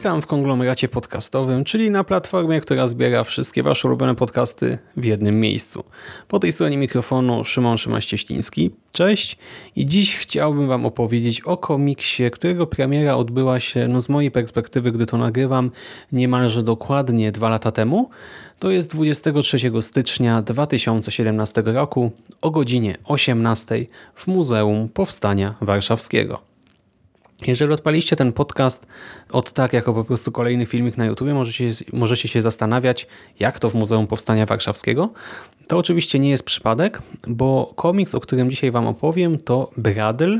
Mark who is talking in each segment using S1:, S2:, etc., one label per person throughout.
S1: Witam w konglomeracie podcastowym, czyli na platformie, która zbiera wszystkie Wasze ulubione podcasty w jednym miejscu. Po tej stronie mikrofonu Szymon Szymaś-Cieśliński. Cześć i dziś chciałbym Wam opowiedzieć o komiksie, którego premiera odbyła się, no z mojej perspektywy, gdy to nagrywam, niemalże dokładnie dwa lata temu. To jest 23 stycznia 2017 roku o godzinie 18 w Muzeum Powstania Warszawskiego. Jeżeli odpaliście ten podcast od tak jako po prostu kolejny filmik na YouTube, możecie, możecie się zastanawiać, jak to w Muzeum Powstania Warszawskiego. To oczywiście nie jest przypadek, bo komiks, o którym dzisiaj Wam opowiem, to Bradl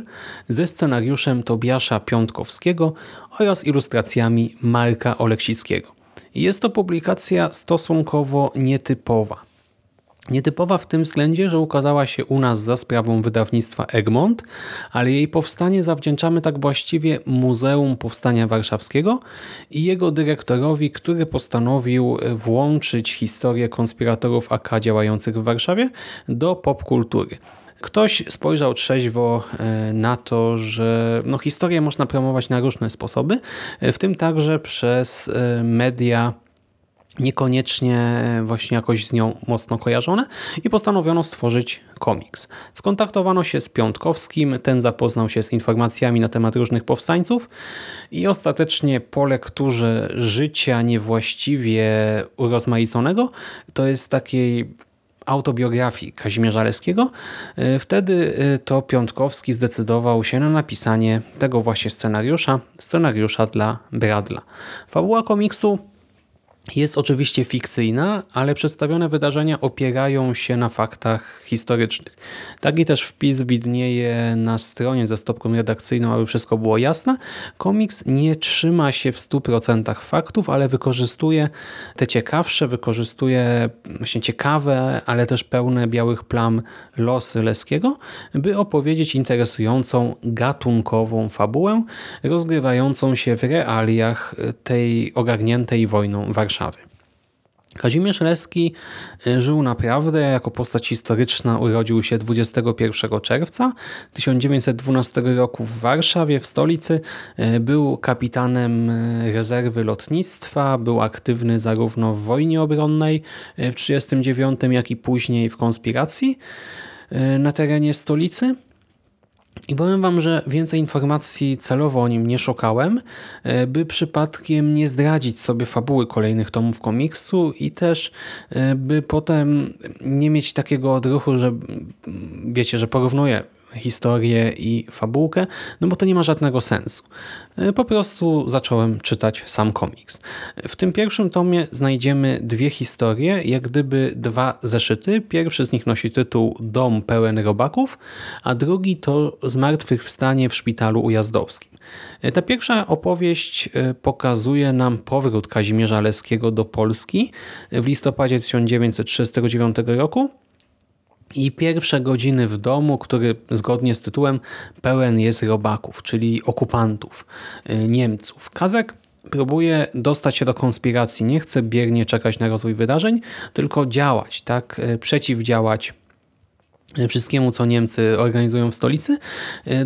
S1: ze scenariuszem Tobiasza Piątkowskiego oraz ilustracjami Marka Oleksickiego. Jest to publikacja stosunkowo nietypowa. Nietypowa w tym względzie, że ukazała się u nas za sprawą wydawnictwa Egmont, ale jej powstanie zawdzięczamy tak właściwie Muzeum Powstania Warszawskiego i jego dyrektorowi, który postanowił włączyć historię konspiratorów AK działających w Warszawie do popkultury. Ktoś spojrzał trzeźwo e, na to, że no, historię można promować na różne sposoby, w tym także przez e, media niekoniecznie właśnie jakoś z nią mocno kojarzone i postanowiono stworzyć komiks. Skontaktowano się z Piątkowskim, ten zapoznał się z informacjami na temat różnych powstańców i ostatecznie po lekturze życia niewłaściwie urozmaiconego, to jest takiej autobiografii Kazimierza Leskiego, e, wtedy e, to Piątkowski zdecydował się na napisanie tego właśnie scenariusza, scenariusza dla Bradla. Fabuła komiksu jest oczywiście fikcyjna, ale przedstawione wydarzenia opierają się na faktach historycznych. Taki też wpis widnieje na stronie ze stopką redakcyjną, aby wszystko było jasne. Komiks nie trzyma się w 100% faktów, ale wykorzystuje te ciekawsze, wykorzystuje właśnie ciekawe, ale też pełne białych plam losy Leskiego, by opowiedzieć interesującą gatunkową fabułę, rozgrywającą się w realiach tej ogarniętej wojną Warszawy. Warszawy. Kazimierz Leski e, żył naprawdę jako postać historyczna. Urodził się 21 czerwca 1912 roku w Warszawie, w stolicy. E, był kapitanem e, rezerwy lotnictwa, był aktywny zarówno w wojnie obronnej w 1939, jak i później w konspiracji na terenie stolicy. I powiem Wam, że więcej informacji celowo o nim nie szukałem, e, by przypadkiem nie zdradzić sobie fabuły kolejnych tomów komiksu i też e, by potem nie mieć takiego odruchu, że wiecie, że porównuję historię i fabułkę, no bo to nie ma żadnego sensu. E, po prostu zacząłem czytać sam komiks. W tym pierwszym tomie znajdziemy dwie historie, jak gdyby dwa zeszyty. Pierwszy z nich nosi tytuł Dom pełen robaków, a drugi to Zmartwychwstanie w szpitalu ujazdowskim. E, ta pierwsza opowieść e, pokazuje nam powrót Kazimierza Leskiego do Polski w listopadzie 1939 roku i pierwsze godziny w domu, który zgodnie z tytułem pełen jest robaków, czyli okupantów, y, Niemców. Kazek próbuje dostać się do konspiracji, nie chce biernie czekać na rozwój wydarzeń, tylko działać, tak, y, przeciwdziałać y, wszystkiemu, co Niemcy organizują w stolicy.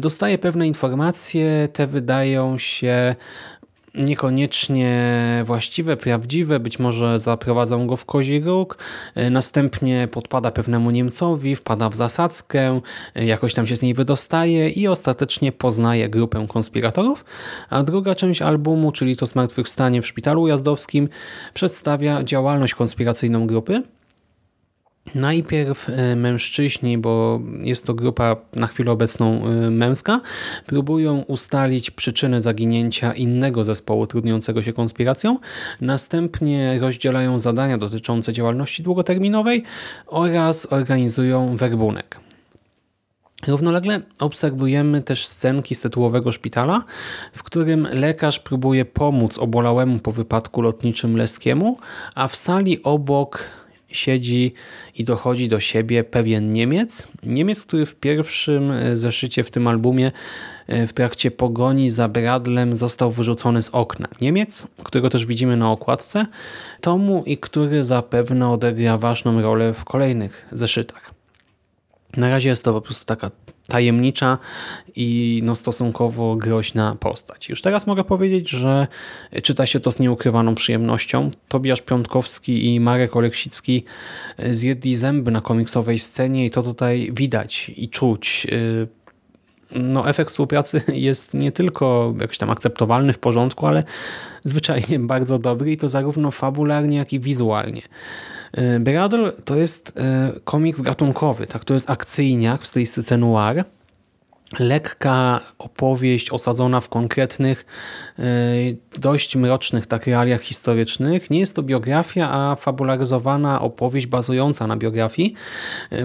S1: Dostaje pewne informacje, te wydają się niekoniecznie właściwe, prawdziwe, być może zaprowadzą go w kozi róg, e, następnie podpada pewnemu Niemcowi, wpada w zasadzkę, e, jakoś tam się z niej wydostaje i ostatecznie poznaje grupę konspiratorów, a druga część albumu, czyli to Zmartwychwstanie w szpitalu jazdowskim, przedstawia działalność konspiracyjną grupy, Najpierw e, mężczyźni, bo jest to grupa na chwilę obecną e, męska, próbują ustalić przyczyny zaginięcia innego zespołu trudniącego się konspiracją. Następnie rozdzielają zadania dotyczące działalności długoterminowej oraz organizują werbunek. Równolegle obserwujemy też scenki z tytułowego szpitala, w którym lekarz próbuje pomóc obolałemu po wypadku lotniczym Leskiemu, a w sali obok siedzi i dochodzi do siebie pewien Niemiec. Niemiec, który w pierwszym e, zeszycie w tym albumie e, w trakcie pogoni za Bradlem został wyrzucony z okna. Niemiec, którego też widzimy na okładce tomu i który zapewne odegra ważną rolę w kolejnych zeszytach. Na razie jest to po prostu taka tajemnicza i no stosunkowo groźna postać. Już teraz mogę powiedzieć, że czyta się to z nieukrywaną przyjemnością. Tobiasz Piątkowski i Marek Oleksicki zjedli zęby na komiksowej scenie i to tutaj widać i czuć. No, efekt współpracy jest nie tylko jakiś tam akceptowalny, w porządku, ale zwyczajnie bardzo dobry i to zarówno fabularnie, jak i wizualnie. E, Bradle to jest e, komiks gatunkowy, tak? to jest akcyjniak w stylistyce noir, lekka opowieść osadzona w konkretnych, e, dość mrocznych tak realiach historycznych. Nie jest to biografia, a fabularyzowana opowieść bazująca na biografii.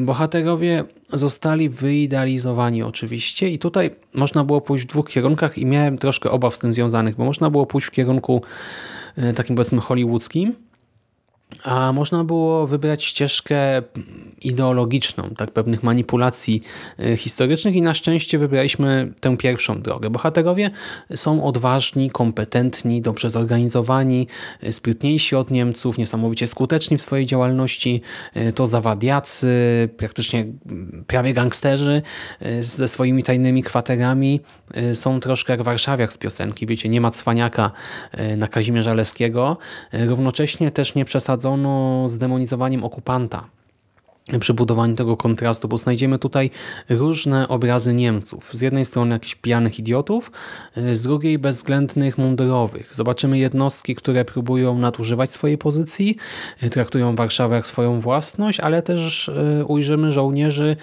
S1: Bohaterowie zostali wyidealizowani oczywiście i tutaj można było pójść w dwóch kierunkach i miałem troszkę obaw z tym związanych, bo można było pójść w kierunku takim powiedzmy hollywoodzkim, a można było wybrać ścieżkę ideologiczną, tak pewnych manipulacji e, historycznych i na szczęście wybraliśmy tę pierwszą drogę. Bohaterowie są odważni, kompetentni, dobrze zorganizowani, e, sprytniejsi od Niemców, niesamowicie skuteczni w swojej działalności. E, to zawadiacy, praktycznie prawie gangsterzy ze swoimi tajnymi kwaterami. Są troszkę jak warszawiak z piosenki, wiecie, nie ma cwaniaka na Kazimierza Leskiego. Równocześnie też nie przesadzono z demonizowaniem okupanta przy budowaniu tego kontrastu, bo znajdziemy tutaj różne obrazy Niemców. Z jednej strony jakichś pijanych idiotów, z drugiej bezwzględnych mundurowych. Zobaczymy jednostki, które próbują nadużywać swojej pozycji, traktują Warszawę jak swoją własność, ale też e, ujrzymy żołnierzy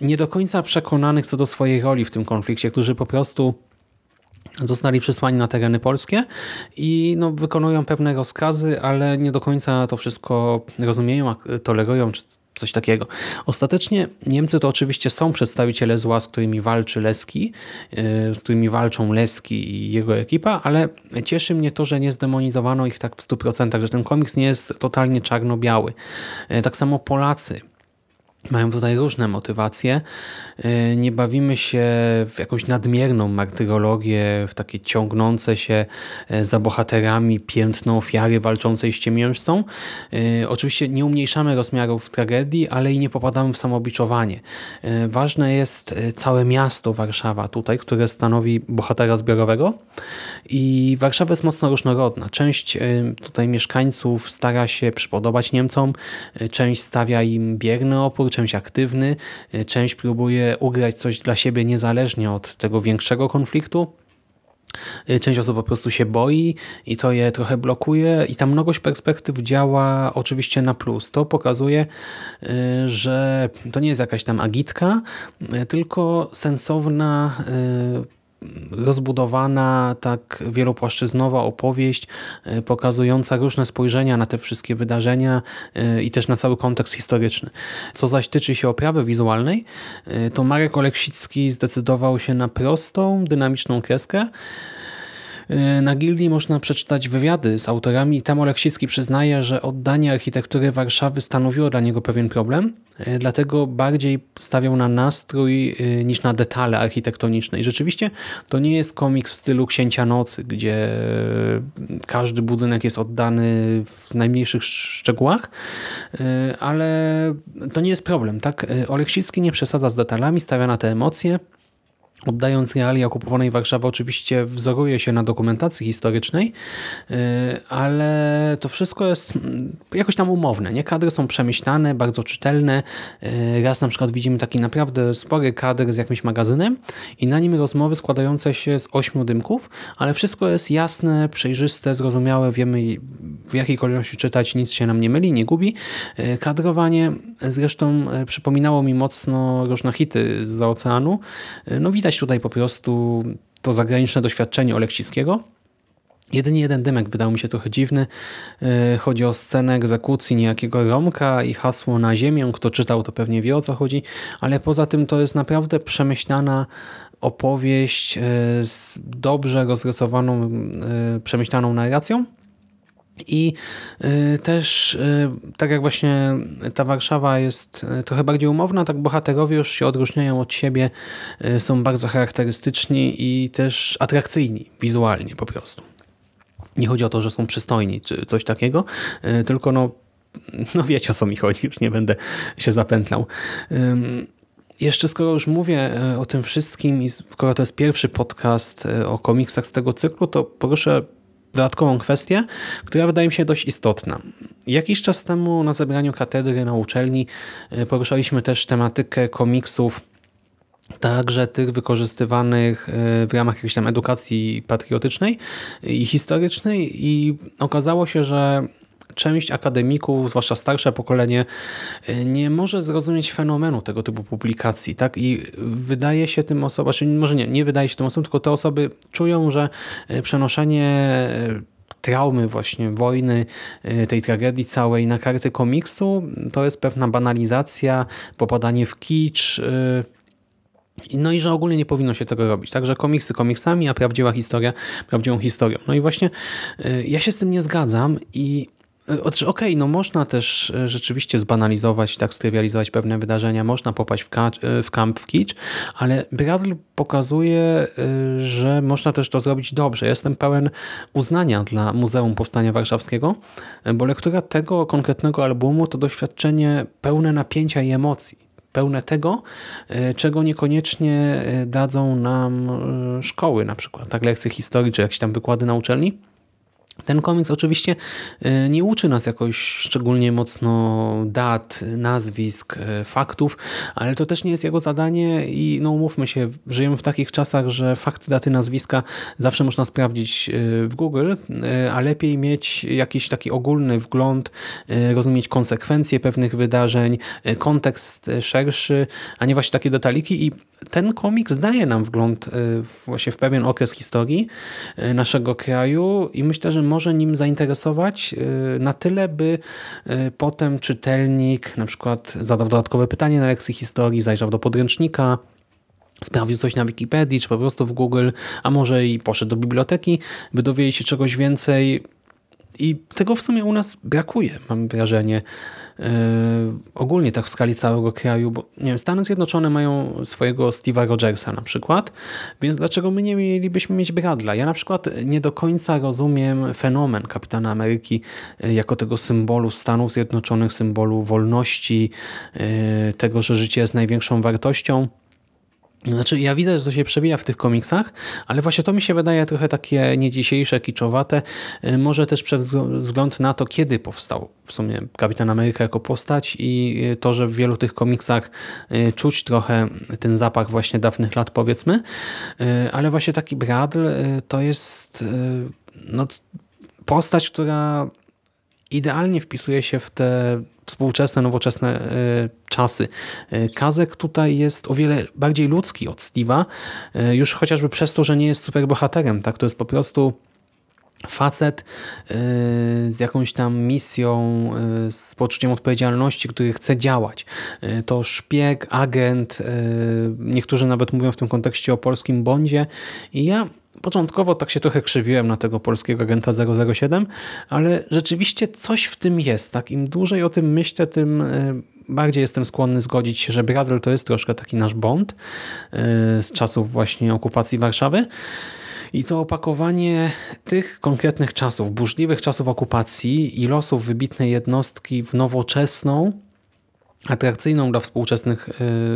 S1: nie do końca przekonanych co do swojej roli w tym konflikcie, którzy po prostu zostali przysłani na tereny polskie i no, wykonują pewne rozkazy, ale nie do końca to wszystko rozumieją, tolerują, czy coś takiego. Ostatecznie Niemcy to oczywiście są przedstawiciele zła, z którymi walczy Leski, e, z którymi walczą Leski i jego ekipa, ale cieszy mnie to, że nie zdemonizowano ich tak w 100%, że ten komiks nie jest totalnie czarno-biały. E, tak samo Polacy mają tutaj różne motywacje. Y, nie bawimy się w jakąś nadmierną martyrologię, w takie ciągnące się y, za bohaterami piętno ofiary walczącej z ciemiężcą. Y, oczywiście nie umniejszamy rozmiarów tragedii, ale i nie popadamy w samobiczowanie. Ważne jest całe miasto Warszawa tutaj, które stanowi bohatera zbiorowego i Warszawa jest mocno różnorodna. Część tutaj mieszkańców stara się przypodobać Niemcom, część stawia im bierny opór, część aktywny, e, część próbuje ugrać coś dla siebie niezależnie od tego większego konfliktu. E, część osób po prostu się boi i to je trochę blokuje i ta mnogość perspektyw działa oczywiście na plus. To pokazuje, e, że to nie jest jakaś tam agitka, tylko sensowna rozbudowana, tak wielopłaszczyznowa opowieść e, pokazująca różne spojrzenia na te wszystkie wydarzenia e, i też na cały kontekst historyczny. Co zaś tyczy się oprawy wizualnej, e, to Marek Oleksicki zdecydował się na prostą, dynamiczną kreskę, na Gildii można przeczytać wywiady z autorami i tam Oleksicki przyznaje, że oddanie architektury Warszawy stanowiło dla niego pewien problem, e, dlatego bardziej stawiał na nastrój e, niż na detale architektoniczne. I rzeczywiście to nie jest komiks w stylu Księcia Nocy, gdzie każdy budynek jest oddany w najmniejszych szczegółach, ale to nie jest problem. tak? Oleksicki nie przesadza z detalami, stawia na te emocje, Oddając realia okupowanej Warszawy oczywiście wzoruje się na dokumentacji historycznej, y, ale to wszystko jest mm, jakoś tam umowne. Nie? Kadry są przemyślane, bardzo czytelne. Y, raz na przykład widzimy taki naprawdę spory kadr z jakimś magazynem i na nim rozmowy składające się z ośmiu dymków, ale wszystko jest jasne, przejrzyste, zrozumiałe, wiemy w jakiej kolejności czytać, nic się nam nie myli, nie gubi. Y, kadrowanie zresztą przypominało mi mocno różne hity z oceanu. No widać widać tutaj po prostu to zagraniczne doświadczenie Oleksickiego. Jedynie jeden dymek wydał mi się trochę dziwny. Yy, Chodzi o scenę egzekucji niejakiego Romka i hasło na ziemię. Kto czytał, to pewnie wie o co chodzi, ale poza tym to jest naprawdę przemyślana opowieść yy, z dobrze rozrysowaną, yy, przemyślaną narracją. I y, też, y, tak jak właśnie ta Warszawa jest y, trochę bardziej umowna, tak bohaterowie już się odróżniają od siebie, są bardzo charakterystyczni i też atrakcyjni wizualnie po prostu. Nie chodzi o to, że są przystojni czy coś takiego, tylko no, no wiecie o co mi chodzi, już nie będę się zapętlał. Jeszcze skoro już mówię o tym wszystkim i skoro to jest pierwszy podcast o komiksach z tego cyklu, to proszę dodatkową kwestię, która wydaje mi się dość istotna. Jakiś czas temu na zebraniu katedry na uczelni y, poruszaliśmy też tematykę komiksów także tych wykorzystywanych y, w ramach jakiejś tam edukacji patriotycznej i historycznej i okazało się, że część akademików, zwłaszcza starsze pokolenie, nie może zrozumieć fenomenu tego typu publikacji. tak I wydaje się tym osobom, czy może nie, nie wydaje się tym osobom, tylko te osoby czują, że y, przenoszenie y, traumy właśnie wojny, tej tragedii całej na karty komiksu, to jest pewna banalizacja, popadanie w kicz, no i że ogólnie nie powinno się tego robić. Także komiksy komiksami, a prawdziwa historia prawdziwą historią. No i właśnie ja się z tym nie zgadzam i Okej, okay, no można też e, rzeczywiście zbanalizować, tak strywializować pewne wydarzenia, można popaść w, e, w kamp w kicz, ale Bradley pokazuje, e, że można też to zrobić dobrze. Jestem pełen uznania dla Muzeum Powstania Warszawskiego, bo lektura tego konkretnego albumu to doświadczenie pełne napięcia i emocji. Pełne tego, czego niekoniecznie dadzą nam szkoły, na przykład tak lekcje historii, czy jakieś tam wykłady na uczelni. Ten komiks oczywiście e, nie uczy nas jakoś szczególnie mocno dat, nazwisk, e, faktów, ale to też nie jest jego zadanie i no umówmy się, żyjemy w takich czasach, że fakty, daty, nazwiska zawsze można sprawdzić e, w Google, a lepiej mieć jakiś taki ogólny wgląd, rozumieć konsekwencje pewnych wydarzeń, kontekst szerszy, a nie właśnie takie detaliki i ten komiks daje nam wgląd właśnie w pewien okres historii naszego kraju i myślę, że może nim zainteresować y, na tyle, by y, potem czytelnik na przykład zadał dodatkowe pytanie na lekcji historii, zajrzał do podręcznika, sprawdził coś na Wikipedii, czy po prostu w Google, a może i poszedł do biblioteki, by dowiedzieć się czegoś więcej. I tego w sumie u nas brakuje, mam wrażenie. Yy, ogólnie tak w skali całego kraju, bo nie wiem, Stany Zjednoczone mają swojego Steve'a Rogersa na przykład, więc dlaczego my nie mielibyśmy mieć Bradla? Ja na przykład nie do końca rozumiem fenomen Kapitana Ameryki yy, jako tego symbolu Stanów Zjednoczonych, symbolu wolności, yy, tego, że życie jest największą wartością. Znaczy, ja widzę, że to się przewija w tych komiksach, ale właśnie to mi się wydaje trochę takie nie dzisiejsze, kiczowate. Y, może też przez wzgląd na to, kiedy powstał w sumie Kapitan Ameryka jako postać i y, to, że w wielu tych komiksach y, czuć trochę ten zapach właśnie dawnych lat, powiedzmy. Ale właśnie taki Bradl to jest no, postać, która idealnie wpisuje się w te współczesne, nowoczesne e, czasy. E, Kazek tutaj jest o wiele bardziej ludzki od Steve'a, e, już chociażby przez to, że nie jest superbohaterem. Tak? To jest po prostu facet z jakąś tam misją, z poczuciem odpowiedzialności, który chce działać. To szpieg, agent, niektórzy nawet mówią w tym kontekście o polskim Bondzie i ja Początkowo tak się trochę krzywiłem na tego polskiego agenta 007, ale rzeczywiście coś w tym jest. Tak? Im dłużej o tym myślę, tym e, bardziej jestem skłonny zgodzić się, że Bradley to jest troszkę taki nasz Bond e, z czasów właśnie okupacji Warszawy. I to opakowanie tych konkretnych czasów, burzliwych czasów okupacji i losów wybitnej jednostki w nowoczesną, atrakcyjną dla współczesnych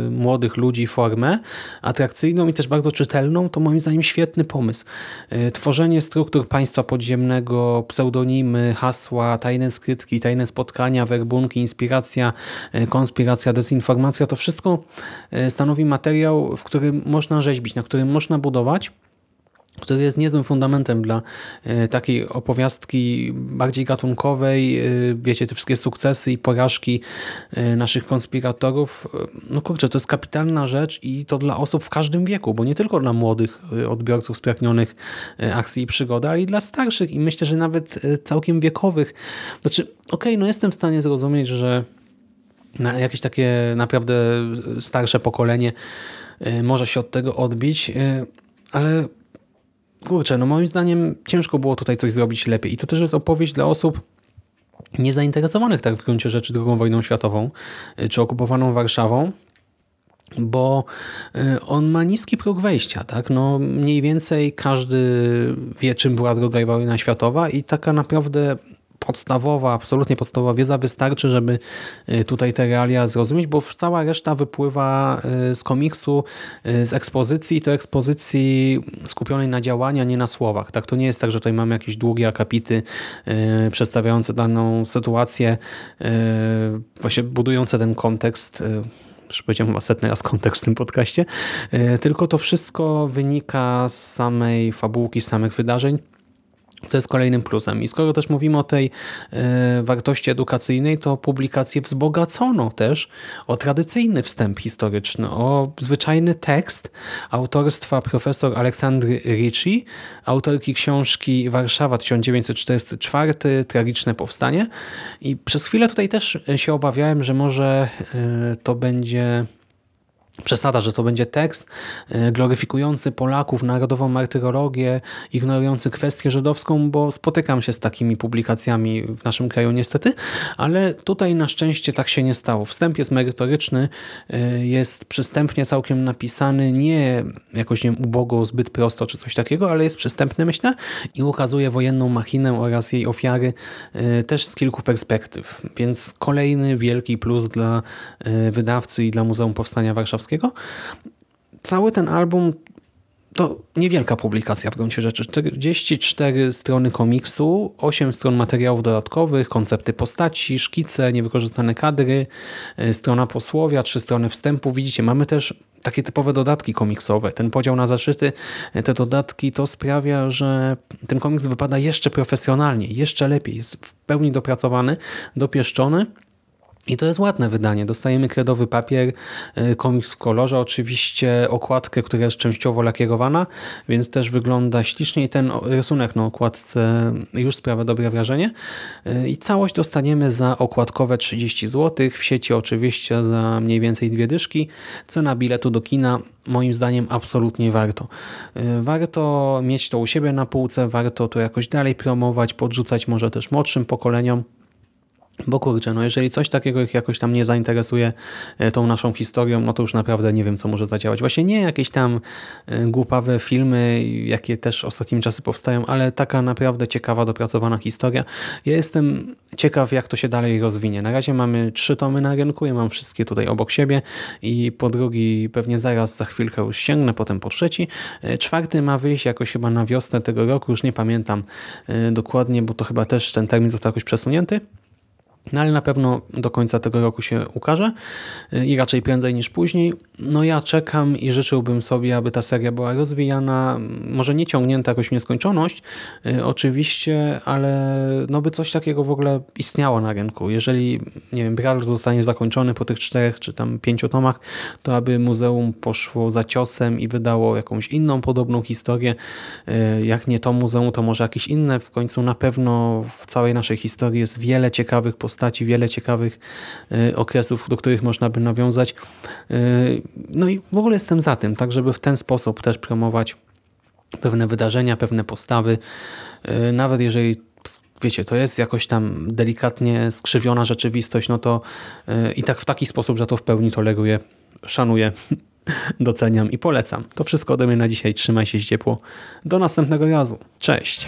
S1: y, młodych ludzi formę, atrakcyjną i też bardzo czytelną, to moim zdaniem świetny pomysł. Y, tworzenie struktur państwa podziemnego, pseudonimy, hasła, tajne skrytki, tajne spotkania, werbunki, inspiracja, y, konspiracja, dezinformacja, to wszystko stanowi materiał, w którym można rzeźbić, na którym można budować który jest niezłym fundamentem dla e, takiej opowiastki bardziej gatunkowej. E, wiecie, te wszystkie sukcesy i porażki e, naszych konspiratorów. No kurczę, to jest kapitalna rzecz i to dla osób w każdym wieku, bo nie tylko dla młodych odbiorców spragnionych akcji i przygody, ale i dla starszych i myślę, że nawet całkiem wiekowych. Znaczy, okej, no jestem w stanie zrozumieć, że na jakieś takie naprawdę starsze pokolenie może się od tego odbić, ale kurczę, no moim zdaniem ciężko było tutaj coś zrobić lepiej. I to też jest opowieść dla osób niezainteresowanych tak w gruncie rzeczy II wojną światową y, czy okupowaną Warszawą, bo y, on ma niski próg wejścia, tak? No, mniej więcej każdy wie, czym była druga wojna światowa i taka naprawdę podstawowa, absolutnie podstawowa wiedza wystarczy, żeby y, tutaj te realia zrozumieć, bo cała reszta wypływa y, z komiksu, y, z ekspozycji, to ekspozycji skupionej na działania, nie na słowach. Tak, to nie jest tak, że tutaj mamy jakieś długie akapity przedstawiające daną sytuację, właśnie budujące ten kontekst, już powiedziałem chyba setny raz kontekst w tym podcaście, tylko to wszystko wynika z samej fabułki, z samych wydarzeń, to jest kolejnym plusem. I skoro też mówimy o tej e, wartości edukacyjnej, to publikację wzbogacono też o tradycyjny wstęp historyczny, o zwyczajny tekst autorstwa profesor Aleksandry Ricci, autorki książki Warszawa 1944, Tragiczne Powstanie. I przez chwilę tutaj też się obawiałem, że może e, to będzie przesada, że to będzie tekst e, gloryfikujący Polaków, narodową martyrologię, ignorujący kwestię żydowską, bo spotykam się z takimi publikacjami w naszym kraju niestety, ale tutaj na szczęście tak się nie stało. Wstęp jest merytoryczny, e, jest przystępnie całkiem napisany, nie jakoś nie wiem, ubogo, zbyt prosto czy coś takiego, ale jest przystępny myślę i ukazuje wojenną machinę oraz jej ofiary e, też z kilku perspektyw, więc kolejny wielki plus dla wydawcy i dla Muzeum Powstania Warszawskiego. Cały ten album to niewielka publikacja w gruncie rzeczy. 44 strony komiksu, 8 stron materiałów dodatkowych, koncepty postaci, szkice, niewykorzystane kadry, y, strona posłowia, 3 strony wstępu. Widzicie, mamy też takie typowe dodatki komiksowe. Ten podział na zaszyty, y, te dodatki, to sprawia, że ten komiks wypada jeszcze profesjonalniej, jeszcze lepiej. Jest w pełni dopracowany, dopieszczony. I to jest ładne wydanie. Dostajemy kredowy papier, y, komiks w kolorze, oczywiście okładkę, która jest częściowo lakierowana, więc też wygląda ślicznie i ten rysunek na okładce już sprawia dobre wrażenie. Y, I całość dostaniemy za okładkowe 30 zł, w sieci oczywiście za mniej więcej dwie dyszki. Cena biletu do kina moim zdaniem absolutnie warto. Y, Warto mieć to u siebie na półce, warto to jakoś dalej promować, podrzucać może też młodszym pokoleniom. Bo kurczę, no jeżeli coś takiego ich jakoś tam nie zainteresuje e, tą naszą historią, no to już naprawdę nie wiem, co może zadziałać. Właśnie nie jakieś tam e, głupawe filmy, jakie też ostatnimi czasy powstają, ale taka naprawdę ciekawa, dopracowana historia. Ja jestem ciekaw, jak to się dalej rozwinie. Na razie mamy trzy tomy na rynku, ja mam wszystkie tutaj obok siebie i po drugi pewnie zaraz, za chwilkę już sięgnę, potem po trzeci. E, Czwarty ma wyjść jakoś chyba na wiosnę tego roku, już nie pamiętam dokładnie, bo to chyba też ten termin został jakoś przesunięty. No ale na pewno do końca tego roku się ukaże y, i raczej prędzej niż później. No ja czekam i życzyłbym sobie, aby ta seria była rozwijana, może nie ciągnięta jakoś w nieskończoność, y, oczywiście, ale no by coś takiego w ogóle istniało na rynku. Jeżeli, nie wiem, Bral zostanie zakończony po tych czterech czy tam pięciu tomach, to aby muzeum poszło za ciosem i wydało jakąś inną podobną historię. Y, Jak nie to muzeum, to może jakieś inne. W końcu na pewno w całej naszej historii jest wiele ciekawych postaci, wiele ciekawych y, okresów, do których można by nawiązać. Y, No i w ogóle jestem za tym, tak żeby w ten sposób też promować pewne wydarzenia, pewne postawy, Y, nawet jeżeli wiecie, to jest jakoś tam delikatnie skrzywiona rzeczywistość, no to i tak w taki sposób, że to w pełni toleruję, szanuję, doceniam i polecam. To wszystko ode mnie na dzisiaj. Trzymaj się ciepło. Do następnego razu. Cześć!